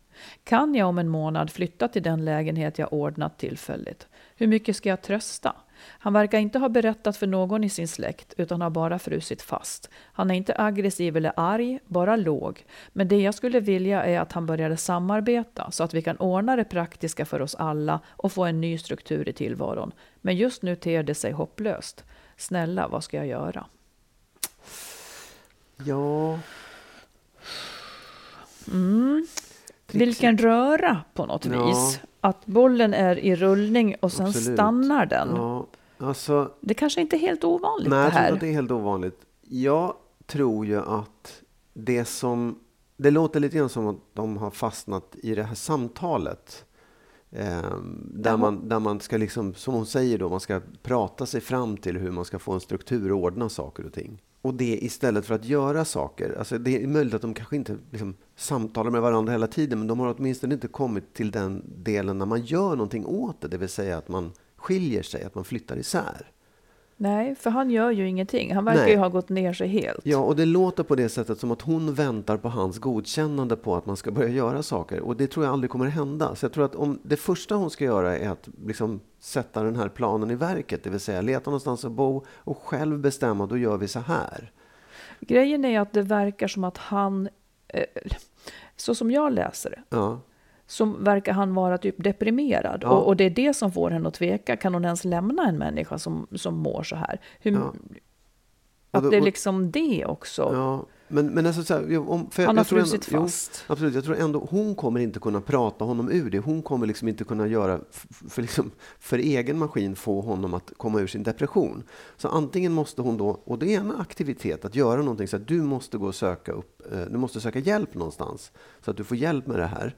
Kan jag om en månad flytta till den lägenhet jag ordnat tillfälligt? Hur mycket ska jag trösta? Han verkar inte ha berättat för någon i sin släkt utan har bara frusit fast. Han är inte aggressiv eller arg, bara låg. Men det jag skulle vilja är att han började samarbeta så att vi kan ordna det praktiska för oss alla och få en ny struktur i tillvaron. Men just nu ter det sig hopplöst. Snälla, vad ska jag göra? Ja. Vilken röra på något Ja. vis. Att bollen är i rullning och sen Absolut. stannar den. ja. Alltså, Det kanske inte är helt ovanligt Nej, det jag tror här. inte att det är helt ovanligt. Jag tror ju att det som... Det låter lite grann som att de har fastnat i det här samtalet. Eh, där, man, där man ska, liksom, som hon säger, då, man ska prata sig fram till hur man ska få en struktur och ordna saker och ting. Och det istället för att göra saker. Alltså det är möjligt att de kanske inte liksom, samtalar med varandra hela tiden, men de har åtminstone inte kommit till den delen när man gör någonting åt det. Det vill säga att man skiljer sig, att man flyttar isär. Nej, för han gör ju ingenting. Han verkar Nej. ju ha gått ner sig helt. Ja, och det låter på det sättet som att hon väntar på hans godkännande på att man ska börja göra saker. Och det tror jag aldrig kommer hända. Så jag tror att om det första hon ska göra är att liksom sätta den här planen i verket, det vill säga leta någonstans att bo och själv bestämma, då gör vi så här. Grejen är att det verkar som att han, eh, så som jag läser det, Ja, så verkar han vara typ deprimerad. Ja. Och, och det är det som får henne att tveka. Kan hon ens lämna en människa som, som mår så här? Hur, Ja. Att då- det är liksom det också. ja. Men, men alltså så här, om, för jag- Han har jag ändå- frusit jo, fast. absolut, jag tror ändå hon kommer inte kunna prata honom ur det. Hon kommer liksom inte kunna göra, för, liksom, för egen maskin, få honom att komma ur sin depression. Så antingen måste hon då, och det är en aktivitet, att göra någonting så att du måste gå och söka upp, eh, du måste söka hjälp någonstans. Så att du får hjälp med det här.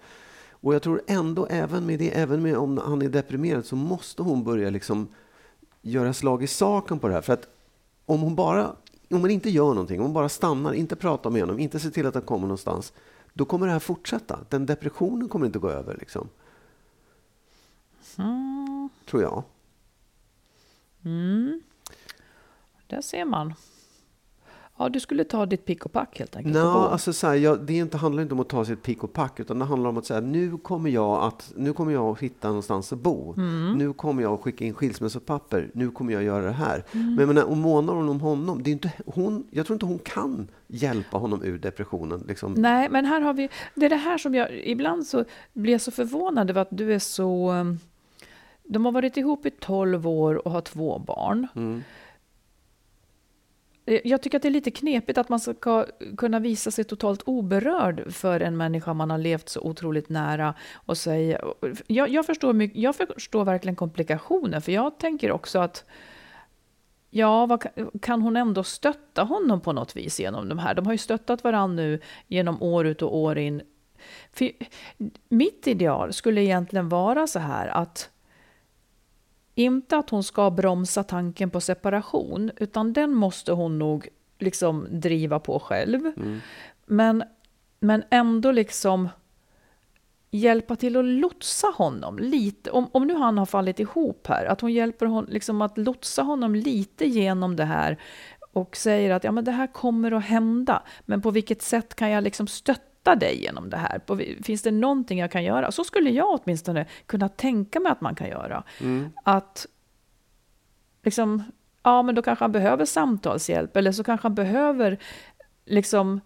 Och jag tror ändå, även med det, även med om han är deprimerad, så måste hon börja liksom göra slag i saken på det här. För att om hon bara om hon inte gör någonting, om hon bara stannar, inte pratar med honom, inte ser till att han kommer någonstans, då kommer det här fortsätta. Den depressionen kommer inte gå över. Liksom. Mm. Tror jag. Mm. Där ser man. Ja, du skulle ta ditt pick och pack helt enkelt. och gå. alltså så här, jag, det inte, handlar inte om att ta sitt pick och pack, utan det handlar om att säga nu kommer jag att nu kommer jag att hitta någonstans att bo. Nu kommer jag att skicka in skilsmässopapper. Nu kommer jag att göra det här. Men jag menar, om månar hon om honom, det är inte, hon, jag tror inte hon kan hjälpa honom ur depressionen. Liksom. Nej, men här har vi... Det är det här som jag... Ibland så blir jag så förvånad över att du är så... um, De har varit ihop i 12 år och har två barn. Mm. Eh, jag tycker att det är lite knepigt att man ska kunna visa sig totalt oberörd för en människa man har levt så otroligt nära. Och säga, jag, jag, förstår, jag förstår verkligen komplikationen, för jag tänker också att Ja, vad, kan hon ändå stötta honom på något vis genom de här? De har ju stöttat varandra nu genom år ut och år in. För mitt ideal skulle egentligen vara så här att inte att hon ska bromsa tanken på separation, utan den måste hon nog liksom driva på själv. Mm. Men, men ändå liksom hjälpa till att lotsa honom lite. Om, om nu han har fallit ihop här, att hon hjälper honom liksom att lotsa honom lite genom det här och säger att ja, men det här kommer att hända, men på vilket sätt kan jag liksom stötta dig genom det här? Finns det någonting jag kan göra? Så skulle jag åtminstone kunna tänka mig att man kan göra. Mm. Att liksom, ja men då kanske han behöver samtalshjälp, eller så kanske han behöver liksom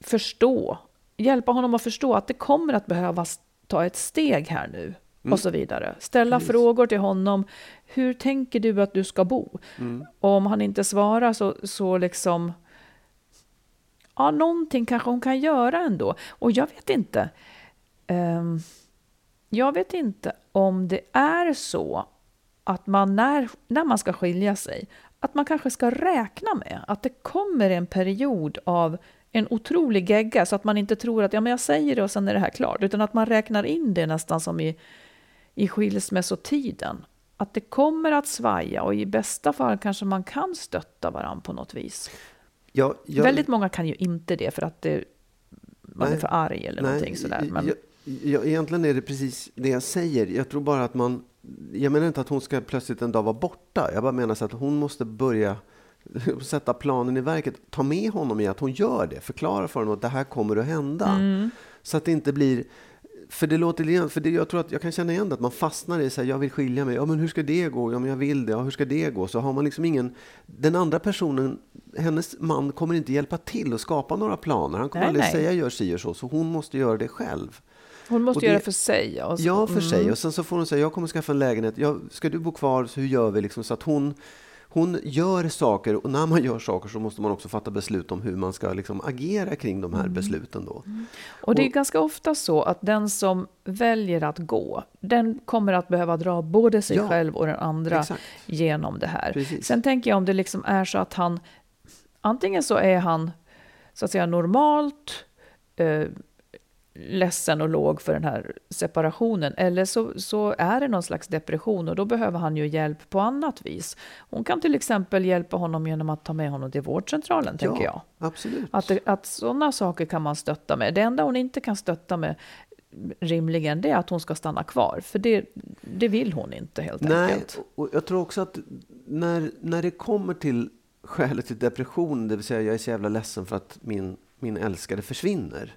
förstå hjälpa honom att förstå att det kommer att behövas ta ett steg här nu. Mm. Och så vidare. Ställa Precis. frågor till honom. Hur tänker du att du ska bo? Mm. Och om han inte svarar så, så liksom... Ja, någonting kanske hon kan göra ändå. Och jag vet inte. Um, jag vet inte om det är så att man när, när man ska skilja sig, att man kanske ska räkna med att det kommer en period av en otrolig gegga så att man inte tror att ja, men jag säger det och sen är det här klart, utan att man räknar in det nästan som i, i skilsmässotiden. Att det kommer att svaja och i bästa fall kanske man kan stötta varandra på något vis. Ja, jag, Väldigt många kan ju inte det för att det, man nej, är för arg eller nej, någonting sådär. Men... Jag, jag, egentligen är det precis det jag säger. Jag tror bara att man... Jag menar inte att hon ska plötsligt en dag vara borta. Jag bara menar så att hon måste börja sätta planen i verket, ta med honom i att hon gör det, förklara för honom att det här kommer att hända. Mm. Så att det inte blir för det låter för det, jag tror att jag kan känna igen det, att man fastnar i så här, jag vill skilja mig, ja men hur ska det gå, ja men jag vill det, ja hur ska det gå? Så har man liksom ingen, den andra personen, hennes man kommer inte hjälpa till att skapa några planer, han kommer nej, aldrig nej. säga gör si och så, så hon måste göra det själv. Hon måste det, göra för sig. Så, ja, för mm. sig. Och sen så får hon säga, jag kommer skaffa en lägenhet, ja, ska du bo kvar, så hur gör vi? Liksom, så att hon hon gör saker och när man gör saker så måste man också fatta beslut om hur man ska liksom agera kring de här mm. besluten. Då. Mm. Och det är och, ganska ofta så att den som väljer att gå, den kommer att behöva dra både sig ja, själv och den andra exakt. genom det här. Precis. Sen tänker jag om det liksom är så att han, antingen så är han så att säga normalt eh, ledsen och låg för den här separationen. Eller så, så är det någon slags depression och då behöver han ju hjälp på annat vis. Hon kan till exempel hjälpa honom genom att ta med honom till vårdcentralen, ja, tänker jag. Absolut. Att, att sådana saker kan man stötta med. Det enda hon inte kan stötta med rimligen, det är att hon ska stanna kvar. För det, det vill hon inte helt Nej, enkelt. och jag tror också att när, när det kommer till skälet till depression, det vill säga jag är så jävla ledsen för att min, min älskade försvinner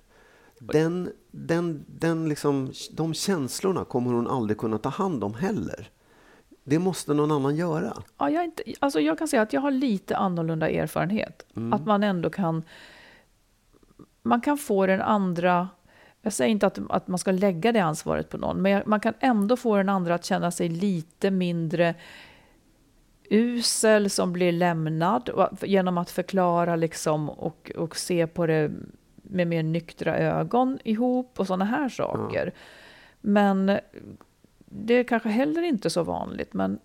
den, den, den liksom, de känslorna kommer hon aldrig kunna ta hand om heller. Det måste någon annan göra. Ja, jag, inte, alltså jag kan säga att jag har lite annorlunda erfarenhet. Mm. Att man ändå kan... Man kan få den andra... Jag säger inte att, att man ska lägga det ansvaret på någon, men man kan ändå få den andra att känna sig lite mindre usel som blir lämnad genom att förklara liksom och, och se på det med mer nyktra ögon ihop och sådana här saker. Ja. Men det är kanske heller inte så vanligt. Men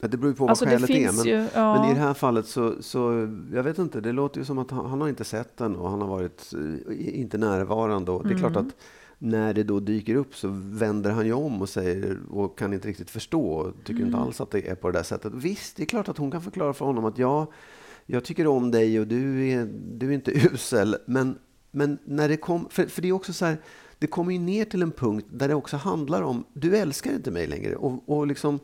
det beror ju på vad alltså, skälet är. Men, ju, ja. men, i det här fallet så, så, jag vet inte, det låter ju som att han, han har inte sett den och han har varit eh, inte närvarande. Och det är mm. klart att när det då dyker upp så vänder han ju om och säger och kan inte riktigt förstå och tycker mm. inte alls att det är på det där sättet. Visst, det är klart att hon kan förklara för honom att jag jag tycker om dig och du är, du är inte usel. Men, men när det kom, för, för det är också så här, det kommer ju ner till en punkt där det också handlar om, du älskar inte mig längre. Och, och liksom,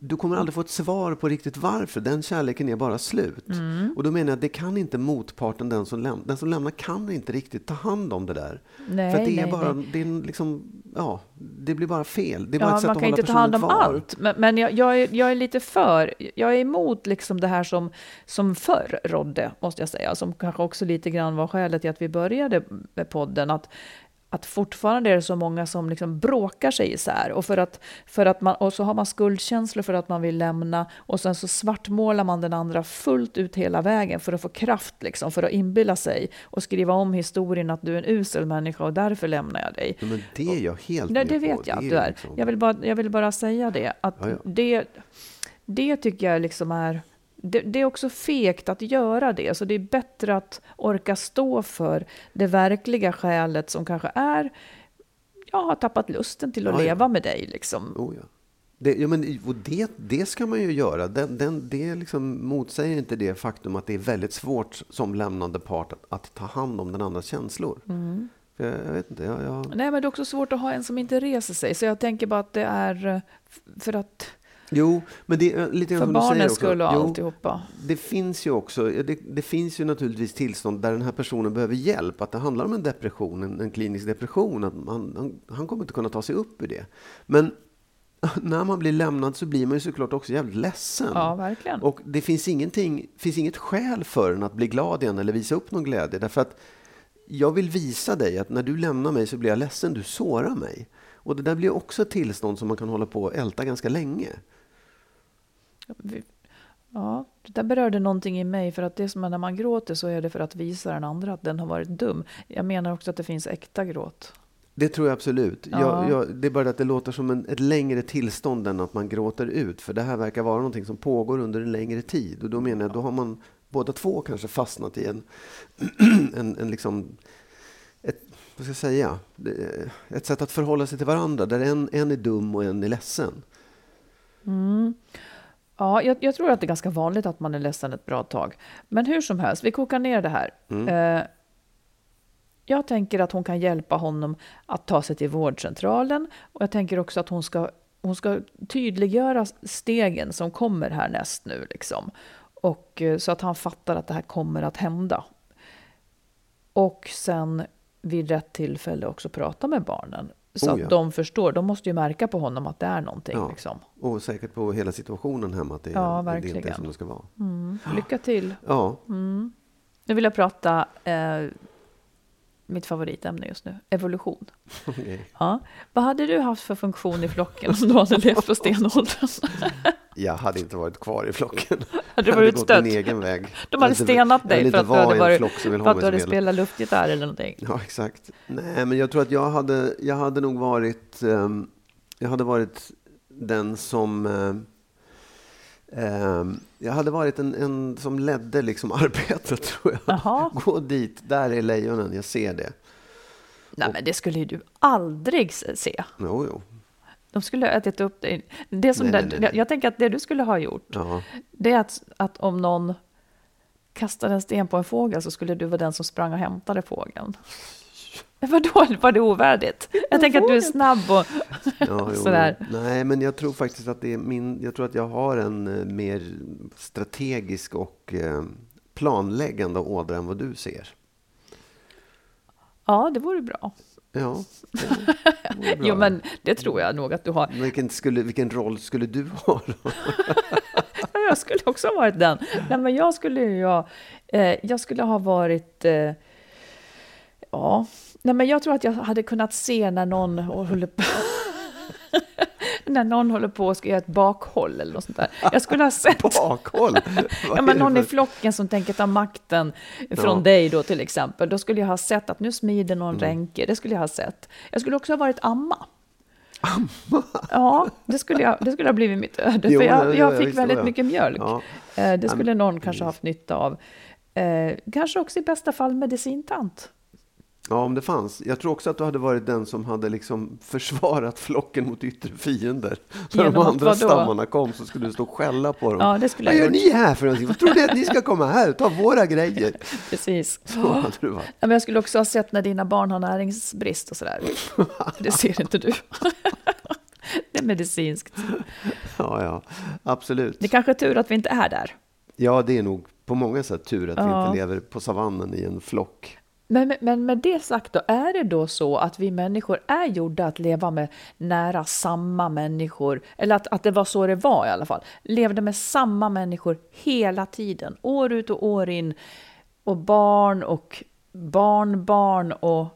du kommer aldrig få ett svar på riktigt varför. Den kärleken är bara slut. Mm. Och då menar jag att det kan inte motparten, den som, läm den som lämnar, kan inte riktigt ta hand om det där. Nej, För det är nej, bara, nej. Det, är liksom, ja, det blir bara fel. Det är bara ja, ett sätt man att kan hålla inte ta hand om kvar. allt. Men, men jag, jag, är, jag är lite för, jag är emot liksom det här som, som förr rådde, måste jag säga. Som kanske också lite grann var skälet till att vi började med podden. Att att fortfarande är det så många som liksom bråkar sig isär. Och, för att, för att man, och så har man skuldkänslor för att man vill lämna och sen så svartmålar man den andra fullt ut hela vägen för att få kraft, liksom, för att inbilla sig och skriva om historien att du är en usel människa och därför lämnar jag dig. Men det är jag helt Nej, med det vet på. jag att du är. liksom- Jag, vill bara, jag vill bara säga det. Att Ja, ja. Det, det tycker jag liksom är... Det, det är också fegt att göra det, så det är bättre att orka stå för det verkliga skälet som kanske är jag har tappat lusten till att Ja, ja. leva med dig. Liksom. Oh, ja. Det, ja, men, det, det ska man ju göra. Den, den, det liksom motsäger inte det faktum att det är väldigt svårt som lämnande part att, att ta hand om den andras känslor. Mm. Jag, jag vet inte. Jag, jag, Nej, men det är också svårt att ha en som inte reser sig, så jag tänker bara att det är eh, för att jo, men det är lite grann för barnens skull och Jo, alltihopa. Det finns ju också, det, det finns ju naturligtvis tillstånd där den här personen behöver hjälp. Att det handlar om en depression, en, en klinisk depression. Att man, han, han kommer inte kunna ta sig upp ur det. Men när man blir lämnad så blir man ju såklart också jävligt ledsen. Ja, verkligen. Och det finns, ingenting, finns inget skäl för en att bli glad igen eller visa upp någon glädje. Därför att jag vill visa dig att när du lämnar mig så blir jag ledsen, du sårar mig. Och det där blir också ett tillstånd som man kan hålla på och älta ganska länge. Ja, det där berörde någonting i mig, för att det som är när man gråter så är det för att visa den andra att den har varit dum. Jag menar också att det finns äkta gråt. Det tror jag absolut. Ja. Jag, jag, det är bara att det låter som en, ett längre tillstånd än att man gråter ut. För det här verkar vara någonting som pågår under en längre tid. Och då menar jag, då har man båda två kanske fastnat i en, en, en liksom, ett, vad ska jag säga, ett sätt att förhålla sig till varandra. Där en, en är dum och en är ledsen. Mm. Ja, jag, jag tror att det är ganska vanligt att man är ledsen ett bra tag. Men hur som helst, vi kokar ner det här. Eh, jag tänker att hon kan hjälpa honom att ta sig till vårdcentralen. Och jag tänker också att hon ska, hon ska tydliggöra stegen som kommer härnäst nu. Liksom. Och, eh, så att han fattar att det här kommer att hända. Och sen vid rätt tillfälle också prata med barnen. Så Oh, att ja. de förstår. De måste ju märka på honom att det är någonting. Ja. Liksom. Och säkert på hela situationen hemma. Att det, Ja, det, inte är som det ska vara. Mm. Lycka till. Ja, Nu vill jag prata eh, mitt favoritämne just nu, evolution. okej. Ja. Vad hade du haft för funktion i flocken om du hade levt på stenåldern? Jag hade inte varit kvar i flocken. Hade du Jag varit utstött? min egen väg. De hade inte- stenat dig för att du hade, varit, flock som vill för att du hade spelat luftgitarr eller någonting. Ja, exakt. Nej, men jag tror att jag hade, jag hade nog varit, ehm, jag hade varit den som, ehm, jag hade varit en, en som ledde liksom arbetet tror jag. Jaha. Gå dit, där är lejonen, jag ser det. Nej, men det skulle ju du aldrig se. Jo, jo. De skulle ha ätit upp dig. Det som Nej, där, nej, nej. Jag tänker att det du skulle ha gjort, Ja. det är att, att om någon kastade en sten på en fågel så skulle du vara den som sprang och hämtade fågeln. Vadå, var det ovärdigt? Jag tänker att du är snabb och Ja, sådär. jo. Nej, men jag tror faktiskt att det är min, jag tror att jag har en eh, mer strategisk och eh, planläggande ådra än vad du ser. Ja, det vore bra. Ja, det. Jo, men det tror jag nog att du har. vilken, skulle, vilken roll skulle du ha då? Ja, Jag skulle också ha varit den. Nej, men jag skulle ju ha, eh, jag skulle ha varit, eh, ja, nej, men jag tror att jag hade kunnat se när någon håller på, när någon håller på och ska göra ett bakhåll eller något sånt där. Jag skulle ha sett, Bakhåll? Ja, men någon i flocken som tänker ta makten från Ja. dig då till exempel. Då skulle jag ha sett att nu smider någon Mm. ränke, det skulle jag ha sett. Jag skulle också ha varit amma. Ja, det skulle, jag, det skulle ha blivit mitt öde. Jo, för ja, jag, ja, jag ja, fick väldigt mycket mjölk. Ja. Eh, Det skulle någon kanske haft nytta av. Eh, kanske också i bästa fall medicintant. Ja, om det fanns. Jag tror också att du hade varit den som hade liksom försvarat flocken mot yttre fiender. När Genom de andra stammarna kom så skulle du stå och skälla på dem. Ja, det skulle Vad jag gör gjort. ni här för någonting? Vad tror ni att ni ska komma här och ta våra grejer? Precis. Så hade du varit. Ja, men jag skulle också ha sett när dina barn har näringsbrist och sådär. Det ser inte du. Det är medicinskt. Ja, ja, absolut. Det är kanske är tur att vi inte är där. Ja, det är nog på många sätt tur att vi Ja. inte lever på savannen i en flock. Men, men- med det sagt då, är det då så att vi människor är gjorda att leva med nära samma människor, eller att, att det var så det var i alla fall, levde med samma människor hela tiden, år ut och år in, och barn och barnbarn och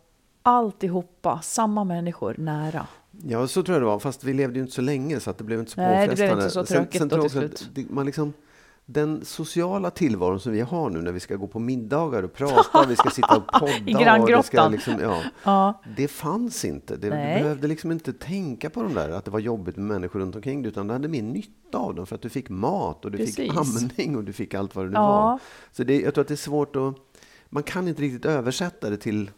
alltihopa, samma människor nära. Ja, så tror jag det var. Fast vi levde ju inte så länge så att det blev inte så Nej, det påfrestande. blev inte så Sen- tråkigt sen då tror jag till slut. Man liksom, den sociala tillvaron som vi har nu när vi ska gå på middagar och prata, vi ska sitta och podda. I granngrottan. liksom, ja, Ja. det fanns inte. Det, du behövde liksom inte tänka på de där, att det var jobbigt med människor runt omkring dig, utan du hade mer nytta av dem för att du fick mat och du fick Precis. amning och du fick allt vad det nu Ja. var. Så det, jag tror att det är svårt att... Man kan inte riktigt översätta det till,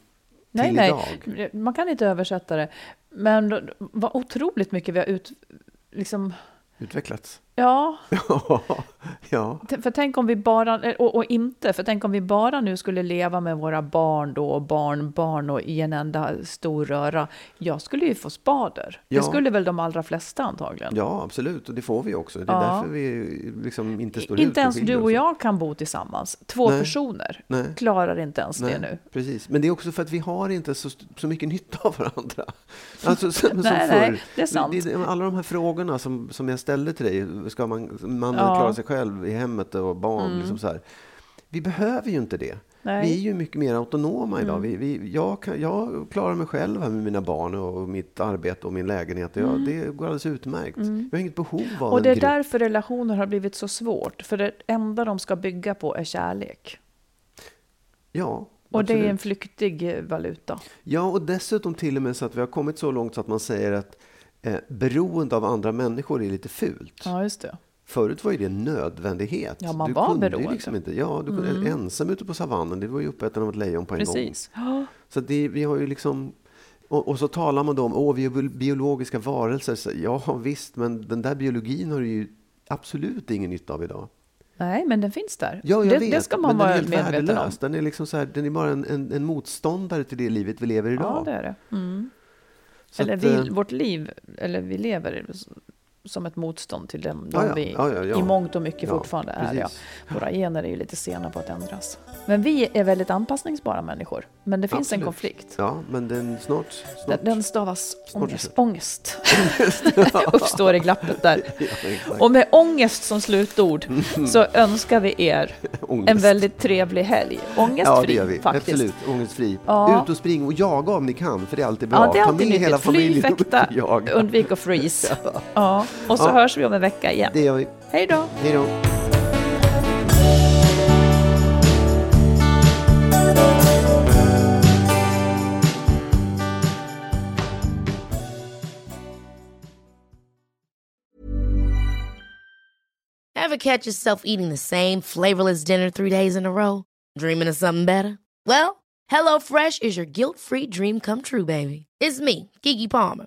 Nej, nej, idag. man kan inte översätta det. Men vad otroligt mycket vi har ut... Liksom, Utvecklats. Ja, ja. För tänk om vi bara, och, och inte, för tänk om vi bara nu skulle leva med våra barn då, och barnbarn och i en enda stor röra. Jag skulle ju få spader. Ja. Det skulle väl de allra flesta antagligen. Ja, absolut. Och det får vi också. Det är Ja. därför vi liksom inte står ut Inte ens du och jag kan bo tillsammans. Två Nej. personer Nej. klarar inte ens det nu. Precis. Men det är också för att vi har inte så, så mycket nytta av varandra. Alltså, som, som Nej, förr. nej, det är sant. Alla de här frågorna som, som jag ställde till dig, ska man, man Ja. klara sig själv i hemmet och barn, Mm. liksom så här. Vi behöver ju inte det. Nej. Vi är ju mycket mer autonoma idag. Mm. Vi, vi, jag, kan, jag klarar mig själv här med mina barn och mitt arbete och min lägenhet. Jag, Mm. Det går alldeles utmärkt. Mm. Jag har inget behov av Och det är grupp. därför relationer har blivit så svårt. För det enda de ska bygga på är kärlek. Ja, Och det är absolut. en flyktig valuta. Ja, och dessutom till och med så att vi har kommit så långt så att man säger att eh, beroende av andra människor är lite fult. Ja, just det. Förut var ju det en nödvändighet. Ja, man du var kunde beroende. Liksom inte, ja, du kunde, Mm. ensam ute på savannen, det var ju uppäten av ett lejon på en Precis. Gång. Så det, vi har ju liksom... Och, och så talar man då om att vi är bio- biologiska varelser. Så, ja, visst, men den där biologin har du ju absolut ingen nytta av idag. Nej, men den finns där. Ja, jag det, vet, det ska man men vara medveten om. Den är, liksom så här, den är bara en, en, en motståndare till det livet vi lever idag. Ja, det är det. Mm. Så eller att, vi, eh, vårt liv, eller vi lever som ett motstånd till dem, Ja, de vi Ja, ja, i mångt och mycket fortfarande är. Ja. Våra gener är ju lite sena på att ändras. Men vi är väldigt anpassningsbara människor. Men det finns Absolut. en konflikt. Ja, men den snart... Den, snart. den stavas Snart ångest. uppstår i glappet där. Och med ångest som slutord så önskar vi er en väldigt trevlig helg. Ångestfri Ja, det gör vi. faktiskt. Absolut. Ångestfri. Ut och spring och jaga om ni kan, för det är alltid bra. Ja, det är Ta alltid med hela nyttigt. Fly, familjen fäkta, och jaga. undvik att freeze. Ja. Och så Ja. hörs vi om en vecka igen. Det gör vi. Hej då! Hej då. Ever catch yourself eating the same flavorless dinner three days in a row? Dreaming of something better? Well, HelloFresh is your guilt-free dream come true, baby. It's me, Kiki Palmer.